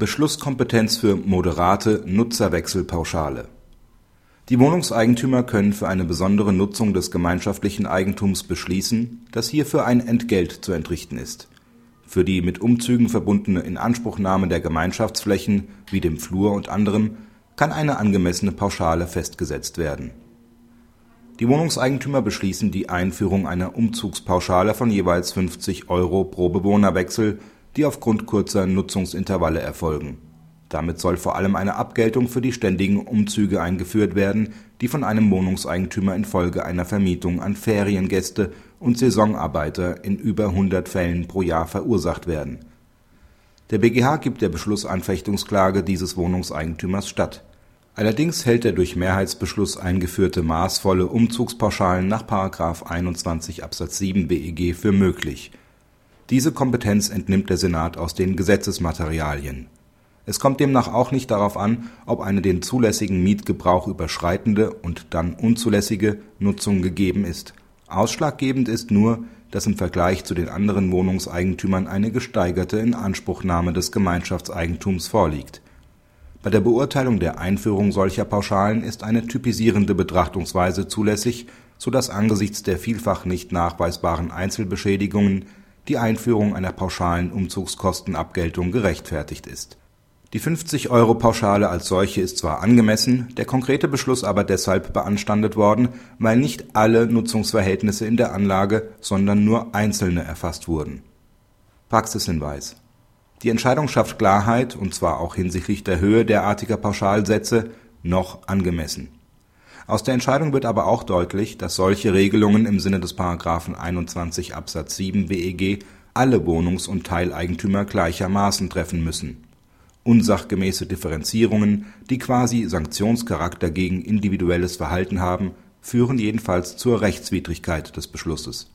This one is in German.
Beschlusskompetenz für moderate Nutzerwechselpauschale Die Wohnungseigentümer können für eine besondere Nutzung des gemeinschaftlichen Eigentums beschließen, dass hierfür ein Entgelt zu entrichten ist. Für die mit Umzügen verbundene Inanspruchnahme der Gemeinschaftsflächen wie dem Flur und anderem kann eine angemessene Pauschale festgesetzt werden. Die Wohnungseigentümer beschließen die Einführung einer Umzugspauschale von jeweils 50 Euro pro Bewohnerwechsel die aufgrund kurzer Nutzungsintervalle erfolgen. Damit soll vor allem eine Abgeltung für die ständigen Umzüge eingeführt werden, die von einem Wohnungseigentümer infolge einer Vermietung an Feriengäste und Saisonarbeiter in über 100 Fällen pro Jahr verursacht werden. Der BGH gibt der Beschlussanfechtungsklage dieses Wohnungseigentümers statt. Allerdings hält der durch Mehrheitsbeschluss eingeführte maßvolle Umzugspauschalen nach § 21 Absatz 7 BEG für möglich diese Kompetenz entnimmt der Senat aus den Gesetzesmaterialien. Es kommt demnach auch nicht darauf an, ob eine den zulässigen Mietgebrauch überschreitende und dann unzulässige Nutzung gegeben ist. Ausschlaggebend ist nur, dass im Vergleich zu den anderen Wohnungseigentümern eine gesteigerte Inanspruchnahme des Gemeinschaftseigentums vorliegt. Bei der Beurteilung der Einführung solcher Pauschalen ist eine typisierende Betrachtungsweise zulässig, so dass angesichts der vielfach nicht nachweisbaren Einzelbeschädigungen die Einführung einer pauschalen Umzugskostenabgeltung gerechtfertigt ist. Die 50-Euro-Pauschale als solche ist zwar angemessen, der konkrete Beschluss aber deshalb beanstandet worden, weil nicht alle Nutzungsverhältnisse in der Anlage, sondern nur einzelne erfasst wurden. Praxishinweis Die Entscheidung schafft Klarheit, und zwar auch hinsichtlich der Höhe derartiger Pauschalsätze, noch angemessen aus der Entscheidung wird aber auch deutlich, dass solche Regelungen im Sinne des § 21 Absatz 7 WEG alle Wohnungs und Teileigentümer gleichermaßen treffen müssen. Unsachgemäße Differenzierungen, die quasi Sanktionscharakter gegen individuelles Verhalten haben, führen jedenfalls zur Rechtswidrigkeit des Beschlusses